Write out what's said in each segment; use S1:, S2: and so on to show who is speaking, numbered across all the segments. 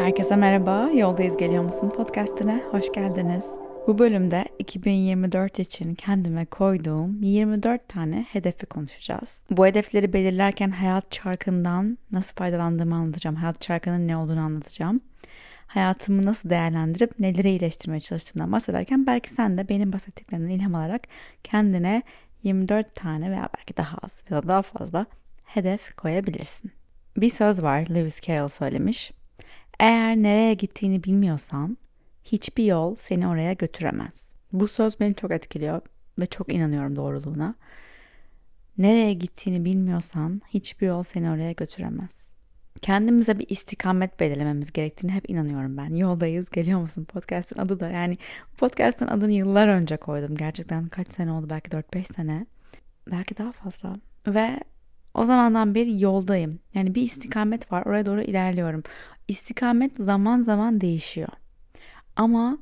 S1: Herkese merhaba, Yoldayız Geliyor Musun podcastine hoş geldiniz. Bu bölümde 2024 için kendime koyduğum 24 tane hedefi konuşacağız. Bu hedefleri belirlerken hayat çarkından nasıl faydalandığımı anlatacağım. Hayat çarkının ne olduğunu anlatacağım. Hayatımı nasıl değerlendirip neleri iyileştirmeye çalıştığımdan bahsederken belki sen de benim bahsettiklerimden ilham alarak kendine 24 tane veya belki daha az ya da daha fazla hedef koyabilirsin. Bir söz var Lewis Carroll söylemiş. Eğer nereye gittiğini bilmiyorsan hiçbir yol seni oraya götüremez. Bu söz beni çok etkiliyor ve çok inanıyorum doğruluğuna. Nereye gittiğini bilmiyorsan hiçbir yol seni oraya götüremez. Kendimize bir istikamet belirlememiz gerektiğini hep inanıyorum ben. Yoldayız, geliyor musun? Podcast'ın adı da yani podcast'ın adını yıllar önce koydum. Gerçekten kaç sene oldu? Belki 4-5 sene. Belki daha fazla. Ve o zamandan beri yoldayım. Yani bir istikamet var. Oraya doğru ilerliyorum. İstikamet zaman zaman değişiyor. Ama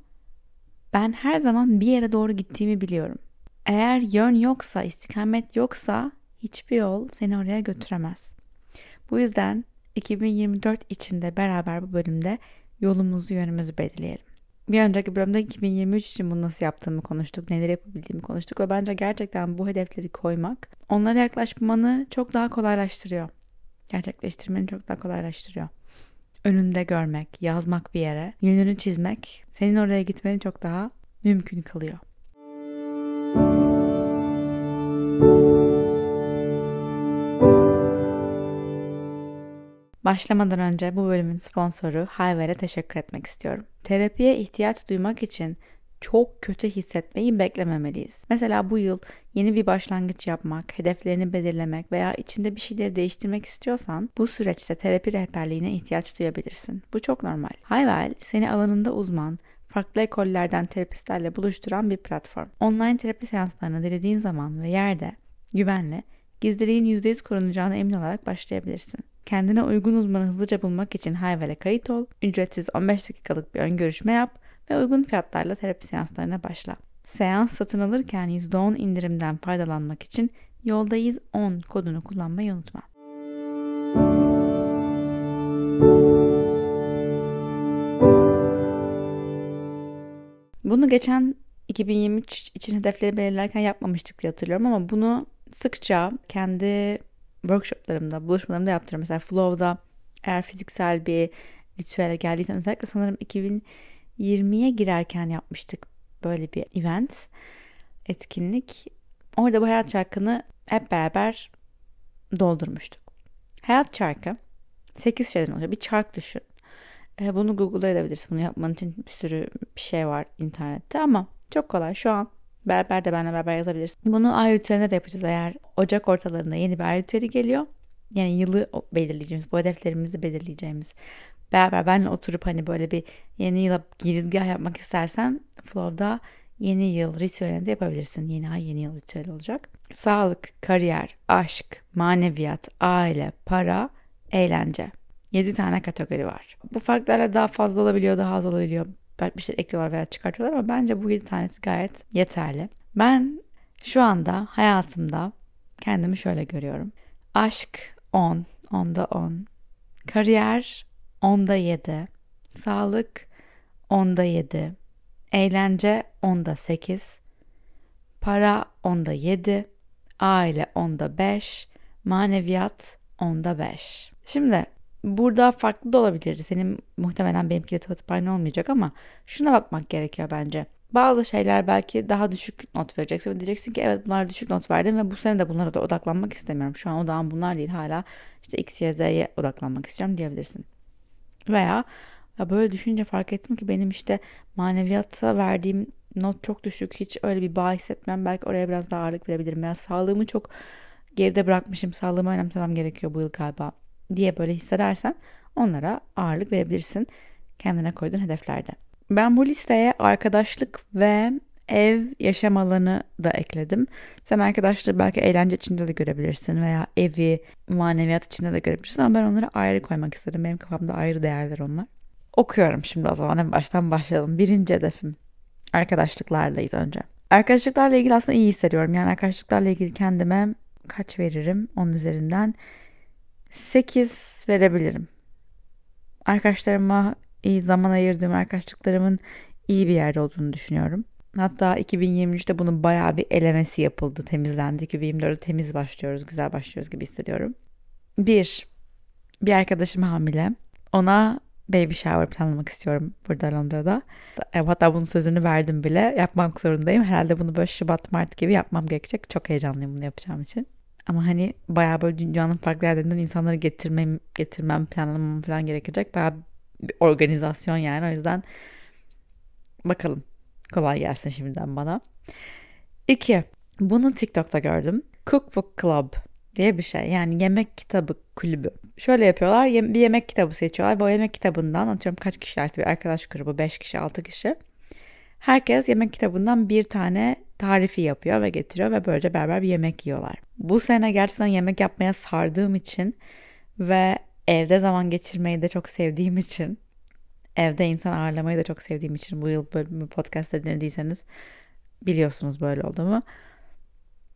S1: ben her zaman bir yere doğru gittiğimi biliyorum. Eğer yön yoksa, istikamet yoksa hiçbir yol seni oraya götüremez. Bu yüzden 2024 içinde beraber bu bölümde yolumuzu, yönümüzü belirleyelim. Bir önceki bölümde 2023 için bunu nasıl yaptığımı konuştuk, neler yapabildiğimi konuştuk ve bence gerçekten bu hedefleri koymak onlara yaklaşmanı çok daha kolaylaştırıyor. Gerçekleştirmeni çok daha kolaylaştırıyor. Önünde görmek, yazmak bir yere, yönünü çizmek senin oraya gitmeni çok daha mümkün kılıyor. Başlamadan önce bu bölümün sponsoru Hayver'e teşekkür etmek istiyorum. Terapiye ihtiyaç duymak için çok kötü hissetmeyi beklememeliyiz. Mesela bu yıl yeni bir başlangıç yapmak, hedeflerini belirlemek veya içinde bir şeyleri değiştirmek istiyorsan bu süreçte terapi rehberliğine ihtiyaç duyabilirsin. Bu çok normal. Hayvel seni alanında uzman, farklı ekollerden terapistlerle buluşturan bir platform. Online terapi seanslarına dilediğin zaman ve yerde güvenli, gizliliğin %100 korunacağına emin olarak başlayabilirsin. Kendine uygun uzmanı hızlıca bulmak için Hayvel'e kayıt ol, ücretsiz 15 dakikalık bir ön görüşme yap ve uygun fiyatlarla terapi seanslarına başla. Seans satın alırken %10 indirimden faydalanmak için yoldayız 10 kodunu kullanmayı unutma. Bunu geçen 2023 için hedefleri belirlerken yapmamıştık diye hatırlıyorum ama bunu sıkça kendi workshoplarımda, buluşmalarımda yaptırıyorum. Mesela Flow'da eğer fiziksel bir ritüele geldiysen özellikle sanırım 2020'ye girerken yapmıştık böyle bir event, etkinlik. Orada bu hayat çarkını hep beraber doldurmuştuk. Hayat çarkı 8 şeyden oluşuyor. Bir çark düşün. E, bunu Google'da edebilirsin. Bunu yapman için bir sürü bir şey var internette ama çok kolay. Şu an beraber de benimle beraber yazabilirsin. Bunu ay ritüelinde de yapacağız eğer Ocak ortalarında yeni bir ay ritüeli geliyor. Yani yılı belirleyeceğimiz, bu hedeflerimizi belirleyeceğimiz. Beraber benimle oturup hani böyle bir yeni yıla girizgah yapmak istersen Flow'da yeni yıl ritüelinde yapabilirsin. Yeni ay yeni yıl ritüeli olacak. Sağlık, kariyer, aşk, maneviyat, aile, para, eğlence. 7 tane kategori var. Bu farklarla daha fazla olabiliyor, daha az olabiliyor. Belki bir şey ekliyorlar veya çıkartıyorlar ama bence bu 7 tanesi gayet yeterli. Ben şu anda hayatımda kendimi şöyle görüyorum. Aşk 10, 10'da 10. Kariyer 10'da 7. Sağlık 10'da 7. Eğlence 10'da 8. Para 10'da 7. Aile 10'da 5. Maneviyat 10'da 5. Şimdi burada farklı da olabilirdi. Senin muhtemelen benimkiyle tıpatıp aynı olmayacak ama şuna bakmak gerekiyor bence. Bazı şeyler belki daha düşük not vereceksin ve diyeceksin ki evet bunlar düşük not verdim ve bu sene de bunlara da odaklanmak istemiyorum. Şu an odağım bunlar değil hala işte X, Y, Z'ye odaklanmak istiyorum diyebilirsin. Veya ya böyle düşünce fark ettim ki benim işte maneviyata verdiğim not çok düşük. Hiç öyle bir bağ hissetmem. Belki oraya biraz daha ağırlık verebilirim. Veya sağlığımı çok geride bırakmışım. Sağlığımı önemsemem gerekiyor bu yıl galiba diye böyle hissedersen onlara ağırlık verebilirsin kendine koyduğun hedeflerde. Ben bu listeye arkadaşlık ve ev yaşam alanı da ekledim. Sen arkadaşlığı belki eğlence içinde de görebilirsin veya evi maneviyat içinde de görebilirsin ama ben onları ayrı koymak istedim. Benim kafamda ayrı değerler onlar. Okuyorum şimdi o zaman en baştan başlayalım. Birinci hedefim arkadaşlıklarlayız önce. Arkadaşlıklarla ilgili aslında iyi hissediyorum. Yani arkadaşlıklarla ilgili kendime kaç veririm onun üzerinden 8 verebilirim. Arkadaşlarıma iyi zaman ayırdığım arkadaşlıklarımın iyi bir yerde olduğunu düşünüyorum. Hatta 2023'te bunun bayağı bir elemesi yapıldı, temizlendi. 2024'de temiz başlıyoruz, güzel başlıyoruz gibi hissediyorum. Bir, bir arkadaşım hamile. Ona baby shower planlamak istiyorum burada Londra'da. E, hatta bunun sözünü verdim bile. Yapmak zorundayım. Herhalde bunu böyle Şubat, Mart gibi yapmam gerekecek. Çok heyecanlıyım bunu yapacağım için. Ama hani bayağı böyle dünyanın farklı yerlerinden insanları getirmem, getirmem, planlamam falan gerekecek. Bayağı bir organizasyon yani. O yüzden bakalım. Kolay gelsin şimdiden bana. İki, bunu TikTok'ta gördüm. Cookbook Club diye bir şey. Yani yemek kitabı kulübü. Şöyle yapıyorlar. Bir yemek kitabı seçiyorlar ve o yemek kitabından atıyorum kaç kişiler işte bir arkadaş grubu 5 kişi 6 kişi. Herkes yemek kitabından bir tane tarifi yapıyor ve getiriyor ve böylece beraber bir yemek yiyorlar. Bu sene gerçekten yemek yapmaya sardığım için ve evde zaman geçirmeyi de çok sevdiğim için evde insan ağırlamayı da çok sevdiğim için bu yıl böyle bir podcast'ta dinlediyseniz biliyorsunuz böyle olduğumu.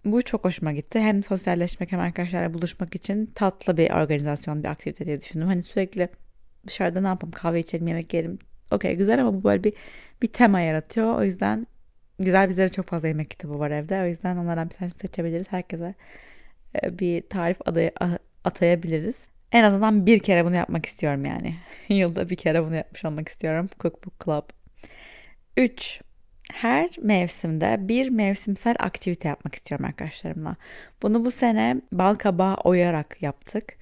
S1: Bu çok hoşuma gitti. Hem sosyalleşmek hem arkadaşlarla buluşmak için tatlı bir organizasyon, bir aktivite diye düşündüm. Hani sürekli dışarıda ne yapalım kahve içelim, yemek yiyelim. Okey güzel ama bu böyle bir, bir tema yaratıyor. O yüzden güzel bizlere çok fazla yemek kitabı var evde. O yüzden onlardan bir tanesini seçebiliriz. Herkese e, bir tarif adı, atayabiliriz. En azından bir kere bunu yapmak istiyorum yani. Yılda bir kere bunu yapmış olmak istiyorum. Cookbook Club. 3 her mevsimde bir mevsimsel aktivite yapmak istiyorum arkadaşlarımla. Bunu bu sene bal kabağı oyarak yaptık.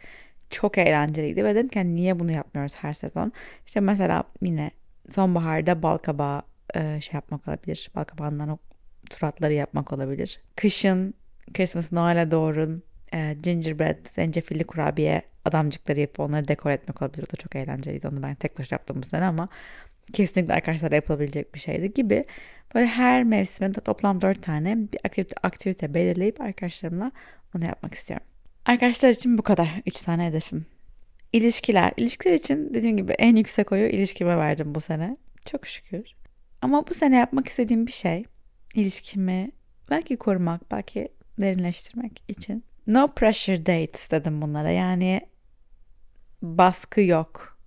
S1: Çok eğlenceliydi ve dedim ki hani niye bunu yapmıyoruz her sezon? İşte mesela yine sonbaharda bal kabağı e, şey yapmak olabilir. Bal kabağından o turatları yapmak olabilir. Kışın Christmas Noel'e doğru e, gingerbread, zencefilli kurabiye adamcıkları yapıp onları dekor etmek olabilir. O da çok eğlenceliydi. Onu ben tek başına yaptım bu sene ama kesinlikle arkadaşlar yapılabilecek bir şeydi gibi. Böyle her mevsimde toplam 4 tane bir aktivite, aktivite belirleyip arkadaşlarımla onu yapmak istiyorum. Arkadaşlar için bu kadar. 3 tane hedefim. İlişkiler. İlişkiler için dediğim gibi en yüksek oyu ilişkime verdim bu sene. Çok şükür. Ama bu sene yapmak istediğim bir şey ilişkimi belki korumak, belki derinleştirmek için. No pressure dates dedim bunlara. Yani baskı yok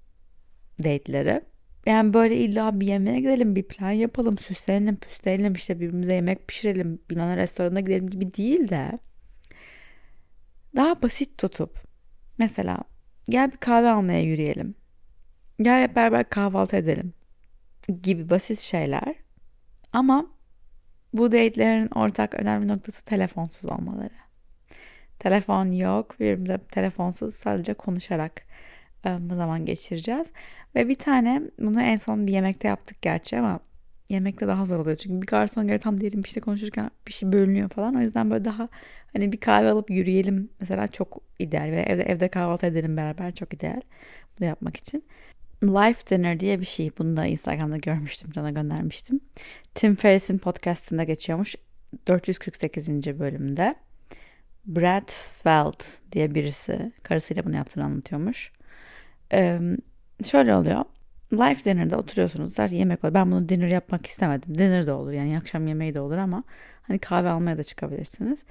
S1: date'leri. Yani böyle illa bir yemeğe gidelim, bir plan yapalım, süslenelim, püslenelim, işte birbirimize yemek pişirelim, bilmem restorana gidelim gibi değil de daha basit tutup mesela gel bir kahve almaya yürüyelim. Gel hep beraber kahvaltı edelim gibi basit şeyler. Ama bu date'lerin ortak önemli noktası telefonsuz olmaları. Telefon yok, birbirimize telefonsuz sadece konuşarak ıı, zaman geçireceğiz. Ve bir tane bunu en son bir yemekte yaptık gerçi ama yemekte daha zor oluyor. Çünkü bir garson göre tam diyelim işte konuşurken bir şey bölünüyor falan. O yüzden böyle daha hani bir kahve alıp yürüyelim mesela çok ideal. Ve evde, evde kahvaltı edelim beraber çok ideal. Bunu yapmak için. Life Dinner diye bir şey. Bunu da Instagram'da görmüştüm. Cana göndermiştim. Tim Ferriss'in podcastında geçiyormuş. 448. bölümde. Brad Feld diye birisi karısıyla bunu yaptığını anlatıyormuş. Ee, şöyle oluyor. Life dinner'da oturuyorsunuz. Zaten yemek olur. Ben bunu dinner yapmak istemedim. Dinner de olur yani akşam yemeği de olur ama hani kahve almaya da çıkabilirsiniz.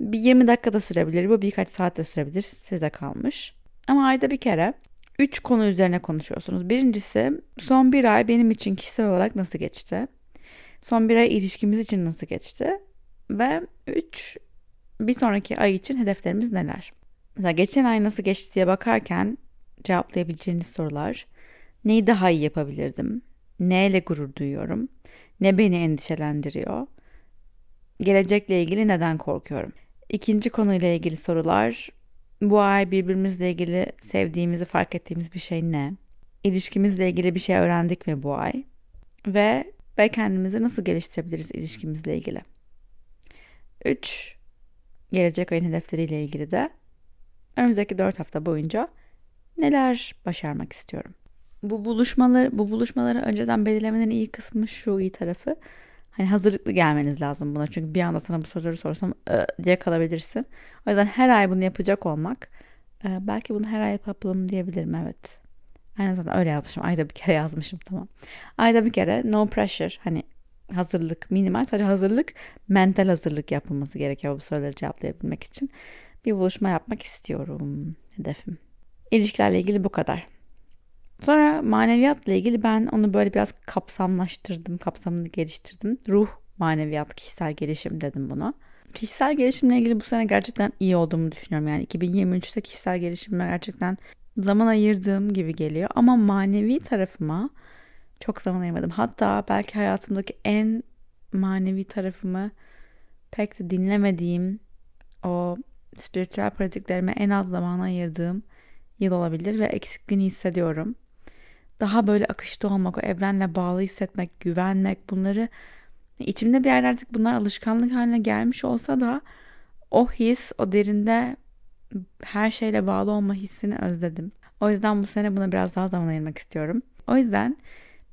S1: Bir 20 dakikada sürebilir. Bu birkaç saatte sürebilir. Size kalmış. Ama ayda bir kere 3 konu üzerine konuşuyorsunuz. Birincisi son bir ay benim için kişisel olarak nasıl geçti? Son bir ay ilişkimiz için nasıl geçti? Ve 3 bir sonraki ay için hedeflerimiz neler? Mesela geçen ay nasıl geçti diye bakarken cevaplayabileceğiniz sorular. Neyi daha iyi yapabilirdim? Neyle gurur duyuyorum? Ne beni endişelendiriyor? Gelecekle ilgili neden korkuyorum? İkinci konuyla ilgili sorular. Bu ay birbirimizle ilgili sevdiğimizi fark ettiğimiz bir şey ne? İlişkimizle ilgili bir şey öğrendik mi bu ay? Ve ve kendimizi nasıl geliştirebiliriz ilişkimizle ilgili? 3. Gelecek ayın hedefleriyle ilgili de önümüzdeki 4 hafta boyunca neler başarmak istiyorum. Bu buluşmaları bu buluşmaları önceden belirlemenin iyi kısmı şu iyi tarafı. Hani hazırlıklı gelmeniz lazım buna. Çünkü bir anda sana bu soruları sorsam diye kalabilirsin. O yüzden her ay bunu yapacak olmak. E, belki bunu her ay yapalım diyebilirim evet. Aynen zaten öyle yazmışım. Ayda bir kere yazmışım tamam. Ayda bir kere no pressure. Hani hazırlık minimal sadece hazırlık mental hazırlık yapılması gerekiyor bu soruları cevaplayabilmek için. Bir buluşma yapmak istiyorum hedefim. İlişkilerle ilgili bu kadar. Sonra maneviyatla ilgili ben onu böyle biraz kapsamlaştırdım, kapsamını geliştirdim. Ruh maneviyat, kişisel gelişim dedim buna. Kişisel gelişimle ilgili bu sene gerçekten iyi olduğumu düşünüyorum. Yani 2023'te kişisel gelişime gerçekten zaman ayırdığım gibi geliyor. Ama manevi tarafıma çok zaman ayırmadım. Hatta belki hayatımdaki en manevi tarafımı pek de dinlemediğim o spiritüel pratiklerime en az zaman ayırdığım yıl olabilir ve eksikliğini hissediyorum. Daha böyle akışta olmak, o evrenle bağlı hissetmek, güvenmek bunları içimde bir yer artık bunlar alışkanlık haline gelmiş olsa da o his, o derinde her şeyle bağlı olma hissini özledim. O yüzden bu sene buna biraz daha zaman ayırmak istiyorum. O yüzden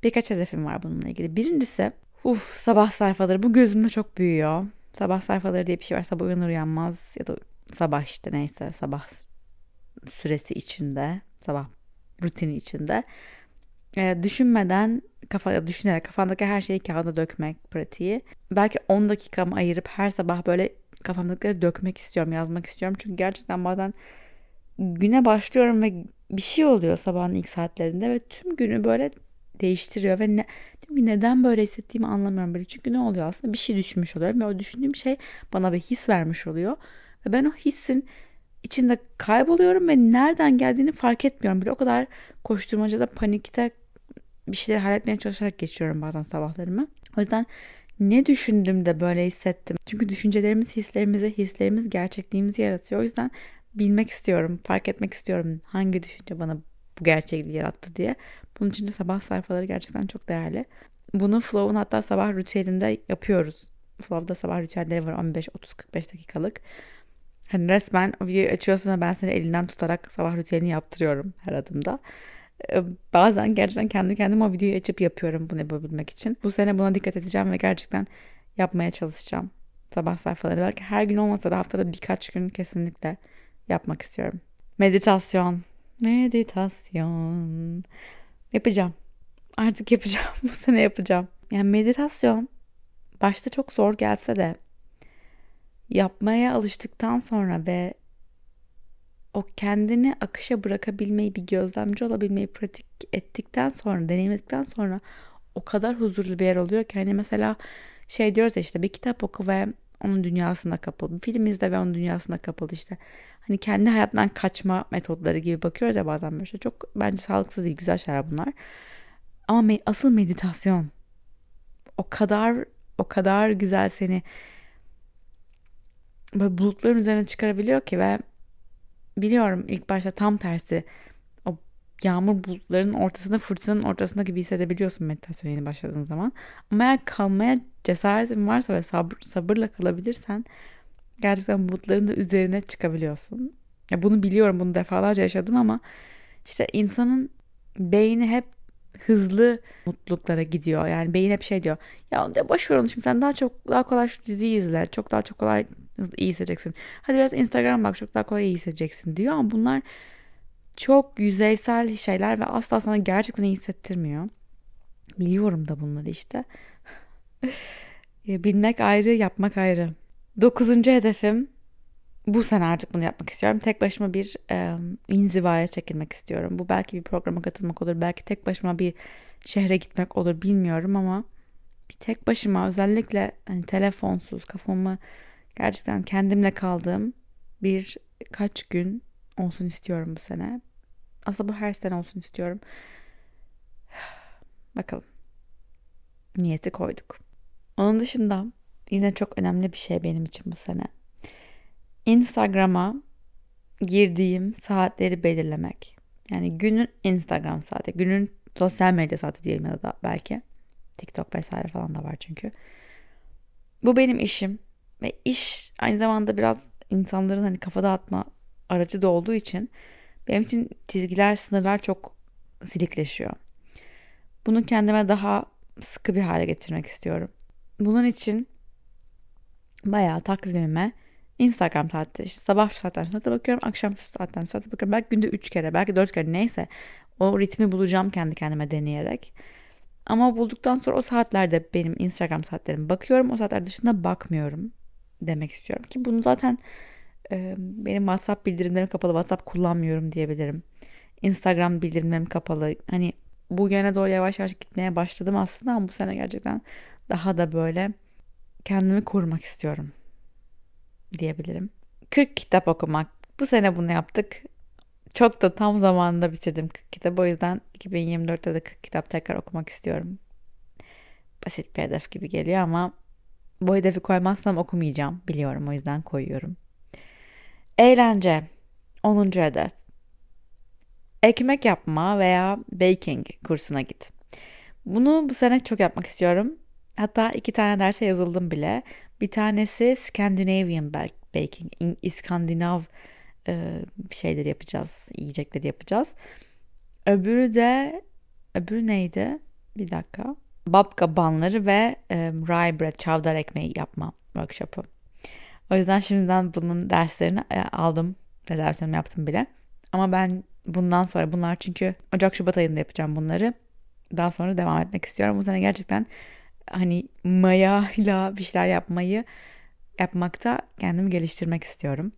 S1: birkaç hedefim var bununla ilgili. Birincisi uf sabah sayfaları bu gözümde çok büyüyor. Sabah sayfaları diye bir şey var. Sabah uyanır uyanmaz ya da sabah işte neyse sabah süresi içinde, sabah rutini içinde e, düşünmeden kafa düşünerek kafandaki her şeyi kağıda dökmek pratiği. Belki 10 dakikamı ayırıp her sabah böyle kafamdakileri dökmek istiyorum, yazmak istiyorum. Çünkü gerçekten bazen güne başlıyorum ve bir şey oluyor sabahın ilk saatlerinde ve tüm günü böyle değiştiriyor ve ne, neden böyle hissettiğimi anlamıyorum böyle. Çünkü ne oluyor aslında bir şey düşünmüş oluyorum ve o düşündüğüm şey bana bir his vermiş oluyor. Ve ben o hissin içinde kayboluyorum ve nereden geldiğini fark etmiyorum. Bile o kadar koşturmacada panikte bir şeyleri halletmeye çalışarak geçiyorum bazen sabahlarımı. O yüzden ne düşündüm de böyle hissettim. Çünkü düşüncelerimiz hislerimizi, hislerimiz gerçekliğimizi yaratıyor. O yüzden bilmek istiyorum, fark etmek istiyorum hangi düşünce bana bu gerçekliği yarattı diye. Bunun için de sabah sayfaları gerçekten çok değerli. Bunu Flow'un hatta sabah ritüelinde yapıyoruz. Flow'da sabah ritüelleri var 15, 30, 45 dakikalık. Hani resmen o videoyu açıyorsun ve ben seni elinden tutarak sabah ritüelini yaptırıyorum her adımda. Ee, bazen gerçekten kendi kendime o videoyu açıp yapıyorum bunu yapabilmek için. Bu sene buna dikkat edeceğim ve gerçekten yapmaya çalışacağım. Sabah sayfaları belki her gün olmasa da haftada birkaç gün kesinlikle yapmak istiyorum. Meditasyon. Meditasyon. Yapacağım. Artık yapacağım. Bu sene yapacağım. Yani meditasyon başta çok zor gelse de yapmaya alıştıktan sonra ve o kendini akışa bırakabilmeyi, bir gözlemci olabilmeyi pratik ettikten sonra, deneyimledikten sonra o kadar huzurlu bir yer oluyor ki hani mesela şey diyoruz ya işte bir kitap oku ve onun dünyasına kapıl. Bir film izle ve onun dünyasına kapıl işte. Hani kendi hayatından kaçma metodları gibi bakıyoruz ya bazen böyle şey. Çok bence sağlıksız değil. Güzel şeyler bunlar. Ama me- asıl meditasyon o kadar o kadar güzel seni böyle bulutların üzerine çıkarabiliyor ki ve biliyorum ilk başta tam tersi o yağmur bulutların ortasında fırtınanın ortasında gibi hissedebiliyorsun meditasyon yeni başladığın zaman. Ama eğer kalmaya cesaretin varsa ve sabır, sabırla kalabilirsen gerçekten bulutların da üzerine çıkabiliyorsun. Ya bunu biliyorum bunu defalarca yaşadım ama işte insanın beyni hep hızlı mutluluklara gidiyor. Yani beyin hep şey diyor. Ya boş ver onu şimdi sen daha çok daha kolay şu diziyi izle. Çok daha çok kolay iyi hissedeceksin. Hadi biraz Instagram bak çok daha kolay iyi hissedeceksin diyor ama bunlar çok yüzeysel şeyler ve asla sana gerçekten iyi hissettirmiyor. Biliyorum da bunları işte. Bilmek ayrı, yapmak ayrı. Dokuzuncu hedefim bu sene artık bunu yapmak istiyorum. Tek başıma bir e, inzivaya çekilmek istiyorum. Bu belki bir programa katılmak olur. Belki tek başıma bir şehre gitmek olur bilmiyorum ama bir tek başıma özellikle hani telefonsuz kafamı gerçekten kendimle kaldığım bir kaç gün olsun istiyorum bu sene. Aslında bu her sene olsun istiyorum. Bakalım. Niyeti koyduk. Onun dışında yine çok önemli bir şey benim için bu sene. Instagram'a girdiğim saatleri belirlemek. Yani günün Instagram saati, günün sosyal medya saati diyelim ya da belki. TikTok vesaire falan da var çünkü. Bu benim işim ve iş aynı zamanda biraz insanların hani kafa dağıtma aracı da olduğu için benim için çizgiler, sınırlar çok silikleşiyor. Bunu kendime daha sıkı bir hale getirmek istiyorum. Bunun için bayağı takvimime Instagram saati işte sabah şu saatten sonra bakıyorum akşam şu saatten sonra bakıyorum belki günde 3 kere belki 4 kere neyse o ritmi bulacağım kendi kendime deneyerek. Ama bulduktan sonra o saatlerde benim Instagram saatlerim bakıyorum o saatler dışında bakmıyorum demek istiyorum ki bunu zaten e, benim WhatsApp bildirimlerim kapalı WhatsApp kullanmıyorum diyebilirim. Instagram bildirimlerim kapalı. Hani bu yöne doğru yavaş yavaş gitmeye başladım aslında ama bu sene gerçekten daha da böyle kendimi korumak istiyorum diyebilirim. 40 kitap okumak. Bu sene bunu yaptık. Çok da tam zamanında bitirdim 40 kitabı. O yüzden 2024'te de 40 kitap tekrar okumak istiyorum. Basit bir hedef gibi geliyor ama bu hedefi koymazsam okumayacağım. Biliyorum o yüzden koyuyorum. Eğlence. 10. hedef. Ekmek yapma veya baking kursuna git. Bunu bu sene çok yapmak istiyorum. Hatta iki tane derse yazıldım bile. Bir tanesi Scandinavian Baking, İskandinav e, şeyleri yapacağız, yiyecekleri yapacağız. Öbürü de, öbürü neydi? Bir dakika. Babka banları ve e, rye bread, çavdar ekmeği yapma workshopu. O yüzden şimdiden bunun derslerini e, aldım. Rezervasyonumu yaptım bile. Ama ben bundan sonra bunlar çünkü Ocak-Şubat ayında yapacağım bunları. Daha sonra devam etmek istiyorum. Bu sene gerçekten hani mayayla bir şeyler yapmayı yapmakta kendimi geliştirmek istiyorum.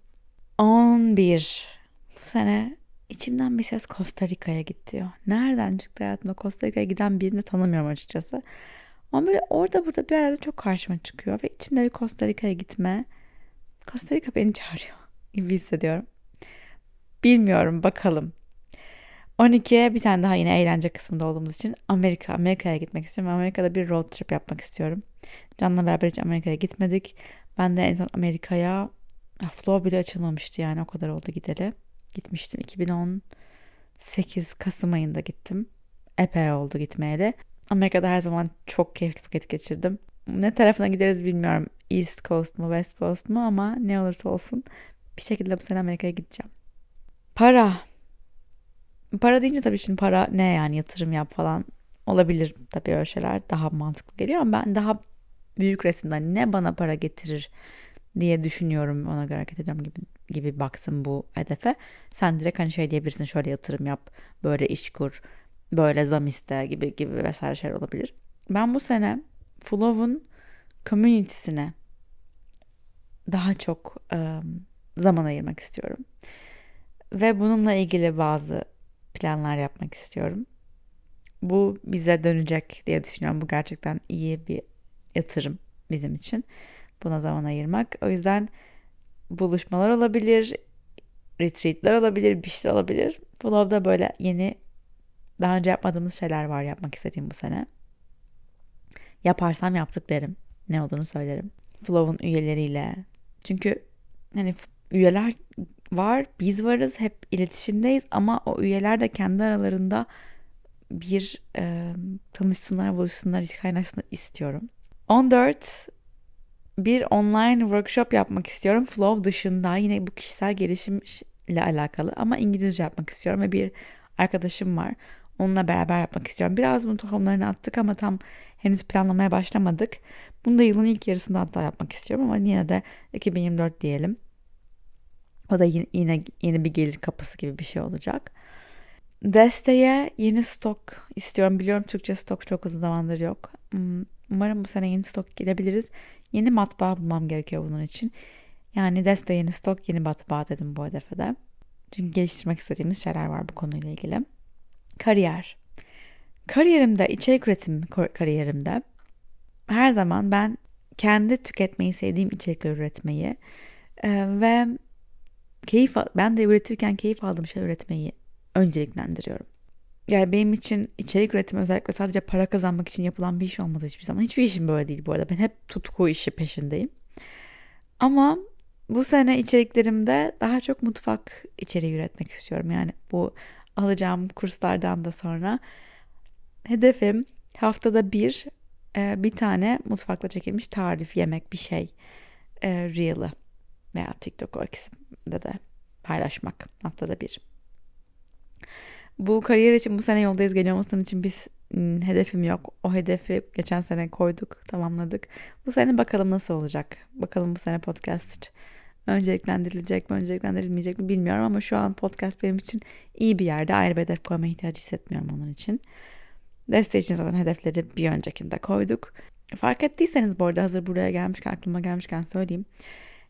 S1: 11. Bu sene içimden bir ses Costa Rica'ya git diyor. Nereden çıktı hayatımda Costa Rica'ya giden birini tanımıyorum açıkçası. Ama böyle orada burada bir yerde çok karşıma çıkıyor ve içimde bir Costa Rica'ya gitme. Costa Rica beni çağırıyor gibi hissediyorum. Bilmiyorum bakalım. 12'ye bir tane daha yine eğlence kısmında olduğumuz için Amerika, Amerika'ya gitmek istiyorum. Amerika'da bir road trip yapmak istiyorum. Can'la beraber hiç Amerika'ya gitmedik. Ben de en son Amerika'ya Flow bile açılmamıştı yani o kadar oldu gideli. Gitmiştim 2018 Kasım ayında gittim. Epey oldu gitmeyeli. Amerika'da her zaman çok keyifli vakit geçirdim. Ne tarafına gideriz bilmiyorum. East Coast mu West Coast mu ama ne olursa olsun bir şekilde bu sene Amerika'ya gideceğim. Para. Para deyince tabii şimdi para ne yani yatırım yap falan olabilir tabii öyle şeyler daha mantıklı geliyor ama ben daha büyük resimden ne bana para getirir diye düşünüyorum ona göre hareket edeceğim gibi, gibi baktım bu hedefe. Sen direkt hani şey diyebilirsin şöyle yatırım yap, böyle iş kur, böyle zam iste gibi gibi vesaire şeyler olabilir. Ben bu sene Flow'un community'sine daha çok um, zaman ayırmak istiyorum. Ve bununla ilgili bazı planlar yapmak istiyorum. Bu bize dönecek diye düşünüyorum. Bu gerçekten iyi bir yatırım bizim için. Buna zaman ayırmak. O yüzden buluşmalar olabilir, retreatler olabilir, bir şeyler olabilir. Flow'da böyle yeni daha önce yapmadığımız şeyler var yapmak istediğim bu sene. Yaparsam yaptık derim. Ne olduğunu söylerim. Flow'un üyeleriyle. Çünkü hani üyeler var, biz varız, hep iletişimdeyiz ama o üyeler de kendi aralarında bir e, tanışsınlar, buluşsunlar, kaynaşsınlar istiyorum. 14 bir online workshop yapmak istiyorum. Flow dışında yine bu kişisel gelişim ile alakalı ama İngilizce yapmak istiyorum ve bir arkadaşım var. Onunla beraber yapmak istiyorum. Biraz bunun tohumlarını attık ama tam henüz planlamaya başlamadık. Bunu da yılın ilk yarısında hatta yapmak istiyorum ama yine de 2024 diyelim. O da yine, yine yeni bir gelir kapısı gibi bir şey olacak. Desteğe yeni stok istiyorum. Biliyorum Türkçe stok çok uzun zamandır yok. Hmm, umarım bu sene yeni stok gidebiliriz. Yeni matbaa bulmam gerekiyor bunun için. Yani deste yeni stok yeni matbaa dedim bu hedefe de. Çünkü geliştirmek istediğimiz şeyler var bu konuyla ilgili. Kariyer. Kariyerimde, içerik üretim kariyerimde her zaman ben kendi tüketmeyi sevdiğim içerikleri üretmeyi ve keyif ben de üretirken keyif aldığım şey üretmeyi önceliklendiriyorum. Yani benim için içerik üretimi özellikle sadece para kazanmak için yapılan bir iş olmadı hiçbir zaman. Hiçbir işim böyle değil bu arada. Ben hep tutku işi peşindeyim. Ama bu sene içeriklerimde daha çok mutfak içeriği üretmek istiyorum. Yani bu alacağım kurslardan da sonra hedefim haftada bir e, bir tane mutfakla çekilmiş tarif, yemek, bir şey e, Reel'ı veya TikTok o ikisinde de paylaşmak haftada bir. Bu kariyer için bu sene yoldayız geliyor olmasının için biz hedefim yok. O hedefi geçen sene koyduk, tamamladık. Bu sene bakalım nasıl olacak. Bakalım bu sene podcast önceliklendirilecek mi, önceliklendirilmeyecek mi bilmiyorum ama şu an podcast benim için iyi bir yerde. Ayrı bir hedef koyma ihtiyacı hissetmiyorum onun için. Desteği için zaten hedefleri bir öncekinde koyduk. Fark ettiyseniz bu arada hazır buraya gelmişken aklıma gelmişken söyleyeyim.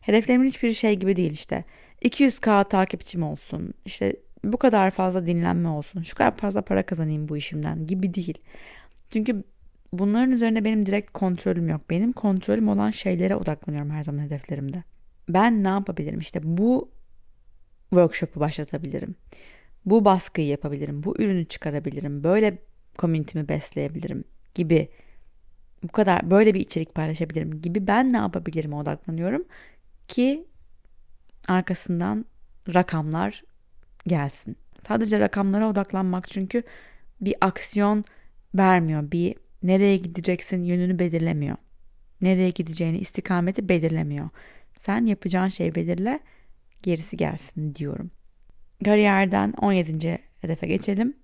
S1: Hedeflerimin hiçbir şey gibi değil işte. 200k takipçim olsun. İşte bu kadar fazla dinlenme olsun, şu kadar fazla para kazanayım bu işimden gibi değil. Çünkü bunların üzerinde benim direkt kontrolüm yok. Benim kontrolüm olan şeylere odaklanıyorum her zaman hedeflerimde. Ben ne yapabilirim? İşte bu workshop'u başlatabilirim. Bu baskıyı yapabilirim. Bu ürünü çıkarabilirim. Böyle community'mi besleyebilirim gibi bu kadar böyle bir içerik paylaşabilirim gibi ben ne yapabilirim odaklanıyorum ki arkasından rakamlar gelsin. Sadece rakamlara odaklanmak çünkü bir aksiyon vermiyor. Bir nereye gideceksin yönünü belirlemiyor. Nereye gideceğini istikameti belirlemiyor. Sen yapacağın şeyi belirle gerisi gelsin diyorum. Kariyerden 17. hedefe geçelim.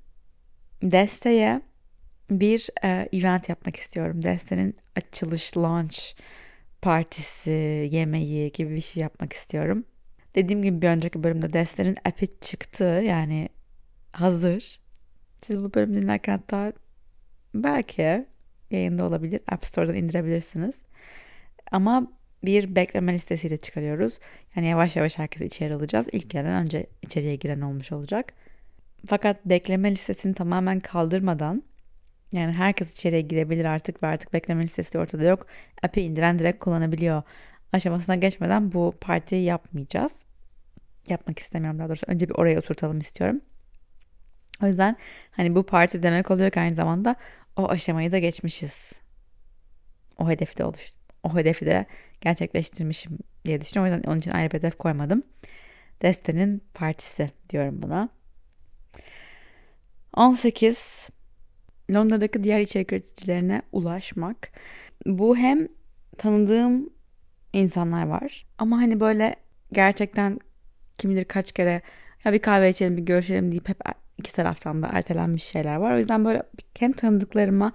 S1: Desteğe bir e, event yapmak istiyorum. Destenin açılış, launch partisi, yemeği gibi bir şey yapmak istiyorum. Dediğim gibi bir önceki bölümde Destenin app'i çıktı. Yani hazır. Siz bu bölümü dinlerken hatta belki yayında olabilir. App Store'dan indirebilirsiniz. Ama bir bekleme listesiyle çıkarıyoruz. Yani yavaş yavaş herkesi içeri alacağız. İlk gelen önce içeriye giren olmuş olacak. Fakat bekleme listesini tamamen kaldırmadan yani herkes içeriye girebilir artık ve artık bekleme listesi ortada yok. App'i indiren direkt kullanabiliyor aşamasına geçmeden bu partiyi yapmayacağız. Yapmak istemiyorum daha doğrusu. Önce bir oraya oturtalım istiyorum. O yüzden hani bu parti demek oluyor ki aynı zamanda o aşamayı da geçmişiz. O hedefi de oluş. O hedefi de gerçekleştirmişim diye düşünüyorum. O yüzden onun için ayrı bir hedef koymadım. Destenin partisi diyorum buna. 18 Londra'daki diğer içerik üreticilerine ulaşmak. Bu hem tanıdığım insanlar var ama hani böyle gerçekten kim bilir kaç kere ya bir kahve içelim bir görüşelim deyip hep iki taraftan da ertelenmiş şeyler var. O yüzden böyle hem tanıdıklarıma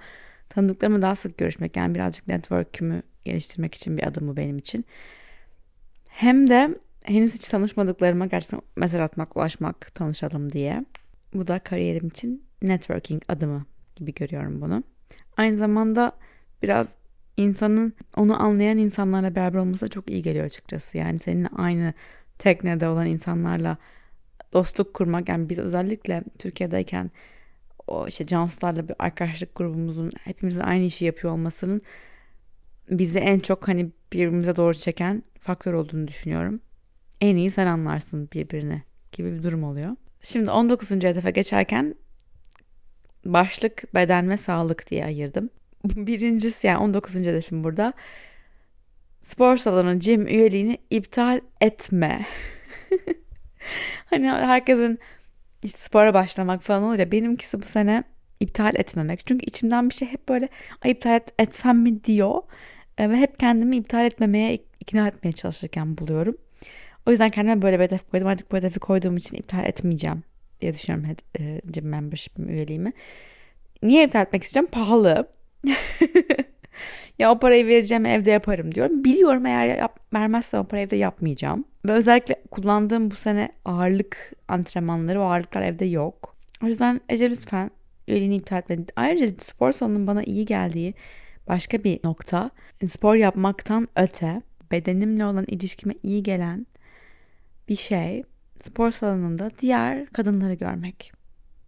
S1: tanıdıklarıma daha sık görüşmek yani birazcık network'ümü geliştirmek için bir adım bu benim için. Hem de henüz hiç tanışmadıklarıma gerçekten mesaj atmak, ulaşmak, tanışalım diye. Bu da kariyerim için networking adımı gibi görüyorum bunu. Aynı zamanda biraz insanın onu anlayan insanlarla beraber olması çok iyi geliyor açıkçası. Yani seninle aynı teknede olan insanlarla dostluk kurmak yani biz özellikle Türkiye'deyken o işte Cansularla bir arkadaşlık grubumuzun hepimizin aynı işi yapıyor olmasının bizi en çok hani birbirimize doğru çeken faktör olduğunu düşünüyorum. En iyi sen anlarsın birbirini gibi bir durum oluyor. Şimdi 19. hedefe geçerken başlık beden ve sağlık diye ayırdım. Birincisi yani 19. hedefim burada. Spor salonu gym üyeliğini iptal etme. hani herkesin işte spora başlamak falan olur ya benimkisi bu sene iptal etmemek. Çünkü içimden bir şey hep böyle Ay, iptal et, etsem mi diyor. E, ve hep kendimi iptal etmemeye ikna etmeye çalışırken buluyorum. O yüzden kendime böyle bir hedef koydum. Artık bu hedefi koyduğum için iptal etmeyeceğim diye düşünüyorum e, gym membership üyeliğimi. Niye iptal etmek istiyorum? Pahalı. ya o parayı vereceğim evde yaparım diyorum. Biliyorum eğer yap, vermezsem o parayı evde yapmayacağım. Ve özellikle kullandığım bu sene ağırlık antrenmanları o ağırlıklar evde yok. O yüzden Ece lütfen üyeliğini iptal etme. Ayrıca spor salonunun bana iyi geldiği başka bir nokta. Spor yapmaktan öte bedenimle olan ilişkime iyi gelen bir şey spor salonunda diğer kadınları görmek.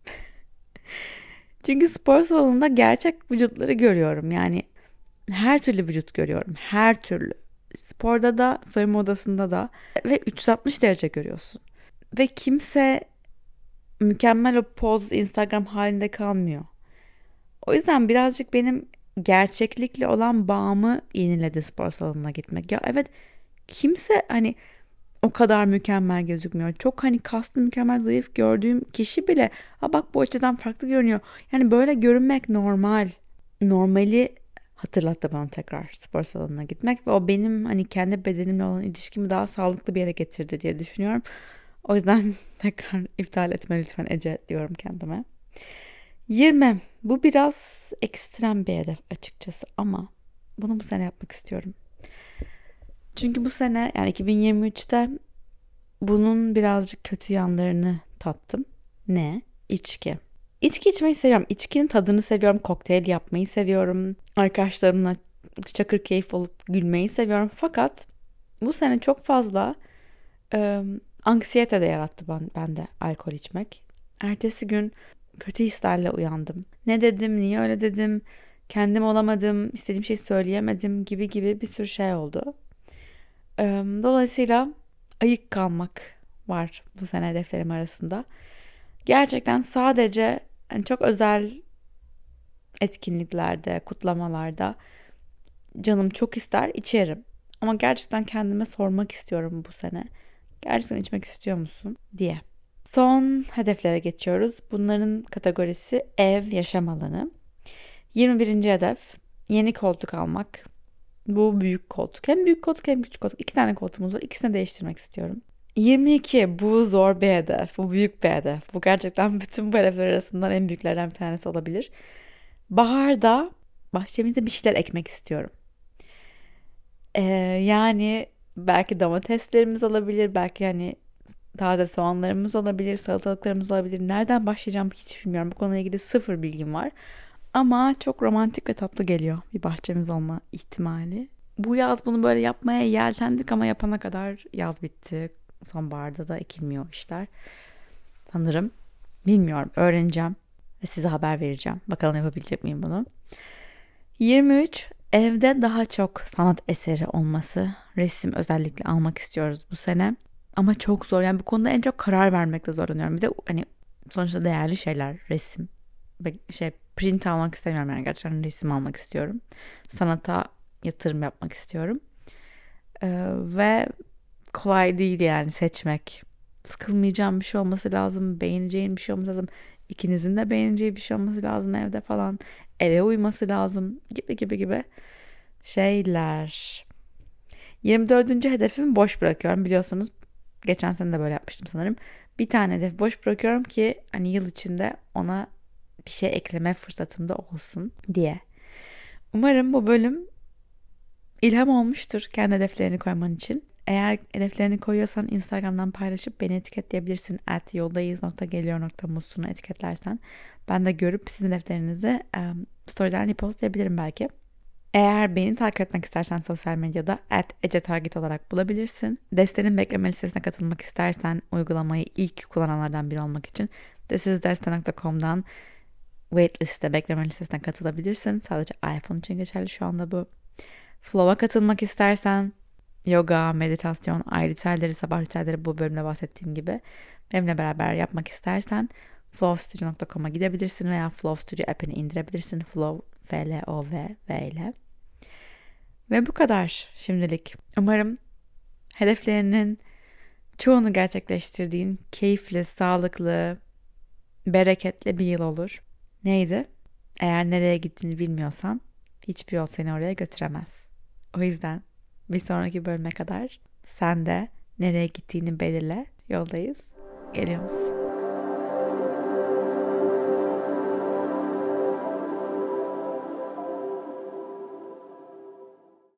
S1: Çünkü spor salonunda gerçek vücutları görüyorum. Yani her türlü vücut görüyorum. Her türlü. Sporda da, soyunma odasında da ve 360 derece görüyorsun. Ve kimse mükemmel o poz Instagram halinde kalmıyor. O yüzden birazcık benim gerçeklikle olan bağımı yeniledi spor salonuna gitmek. Ya evet kimse hani o kadar mükemmel gözükmüyor. Çok hani kaslı mükemmel zayıf gördüğüm kişi bile ha bak bu açıdan farklı görünüyor. Yani böyle görünmek normal. Normali hatırlattı bana tekrar spor salonuna gitmek ve o benim hani kendi bedenimle olan ilişkimi daha sağlıklı bir yere getirdi diye düşünüyorum. O yüzden tekrar iptal etme lütfen Ece diyorum kendime. 20. Bu biraz ekstrem bir hedef açıkçası ama bunu bu sene yapmak istiyorum. Çünkü bu sene yani 2023'te bunun birazcık kötü yanlarını tattım. Ne? İçki. İçki içmeyi seviyorum. İçkinin tadını seviyorum. Kokteyl yapmayı seviyorum. Arkadaşlarımla çakır keyif olup gülmeyi seviyorum. Fakat bu sene çok fazla e, anksiyete de yarattı ben, bende alkol içmek. Ertesi gün kötü hislerle uyandım. Ne dedim, niye öyle dedim, kendim olamadım, istediğim şeyi söyleyemedim gibi gibi bir sürü şey oldu. Dolayısıyla ayık kalmak var bu sene hedeflerim arasında. Gerçekten sadece yani çok özel etkinliklerde, kutlamalarda canım çok ister içerim. Ama gerçekten kendime sormak istiyorum bu sene. Gerçekten içmek istiyor musun diye. Son hedeflere geçiyoruz. Bunların kategorisi ev, yaşam alanı. 21. hedef yeni koltuk almak. Bu büyük koltuk. Hem büyük koltuk hem küçük koltuk. İki tane koltuğumuz var. İkisini değiştirmek istiyorum. 22 bu zor bir hedef. Bu büyük bir hedef. Bu gerçekten bütün bu hedefler arasından en büyüklerden bir tanesi olabilir. Baharda bahçemize bir şeyler ekmek istiyorum. Ee, yani belki domateslerimiz olabilir. Belki hani taze soğanlarımız olabilir. Salatalıklarımız olabilir. Nereden başlayacağım hiç bilmiyorum. Bu konuyla ilgili sıfır bilgim var. Ama çok romantik ve tatlı geliyor bir bahçemiz olma ihtimali. Bu yaz bunu böyle yapmaya yeltendik ama yapana kadar yaz bitti. Sonbaharda da ekilmiyor işler. Sanırım. Bilmiyorum. Öğreneceğim. Ve size haber vereceğim. Bakalım yapabilecek miyim bunu. 23. Evde daha çok sanat eseri olması. Resim özellikle almak istiyoruz bu sene. Ama çok zor. Yani bu konuda en çok karar vermekte zorlanıyorum. Bir de hani sonuçta değerli şeyler. Resim. Şey print almak istemiyorum yani gerçekten resim almak istiyorum. Sanata yatırım yapmak istiyorum. Ee, ve kolay değil yani seçmek. Sıkılmayacağım bir şey olması lazım. Beğeneceğim bir şey olması lazım. İkinizin de beğeneceği bir şey olması lazım evde falan. Eve uyması lazım gibi gibi gibi şeyler. 24. hedefimi boş bırakıyorum. Biliyorsunuz geçen sene de böyle yapmıştım sanırım. Bir tane hedef boş bırakıyorum ki hani yıl içinde ona bir şey ekleme fırsatım da olsun diye. Umarım bu bölüm ilham olmuştur kendi hedeflerini koyman için. Eğer hedeflerini koyuyorsan Instagram'dan paylaşıp beni etiketleyebilirsin. At yoldayız.geliyor.musunu etiketlersen. Ben de görüp sizin hedeflerinizi um, storylerini postlayabilirim belki. Eğer beni takip etmek istersen sosyal medyada at ecetarget olarak bulabilirsin. Destenin bekleme listesine katılmak istersen uygulamayı ilk kullananlardan biri olmak için thisisdeste.com'dan waitliste bekleme listesine katılabilirsin. Sadece iPhone için geçerli şu anda bu. Flow'a katılmak istersen yoga, meditasyon, ay ritüelleri, sabah ritüelleri bu bölümde bahsettiğim gibi benimle beraber yapmak istersen flowstudio.com'a gidebilirsin veya Flow Studio app'ini indirebilirsin. Flow, F-L-O-V, V ile. Ve bu kadar şimdilik. Umarım hedeflerinin çoğunu gerçekleştirdiğin keyifli, sağlıklı, bereketli bir yıl olur. Neydi? Eğer nereye gittiğini bilmiyorsan hiçbir yol seni oraya götüremez. O yüzden bir sonraki bölüme kadar sen de nereye gittiğini belirle. Yoldayız. Geliyor musun?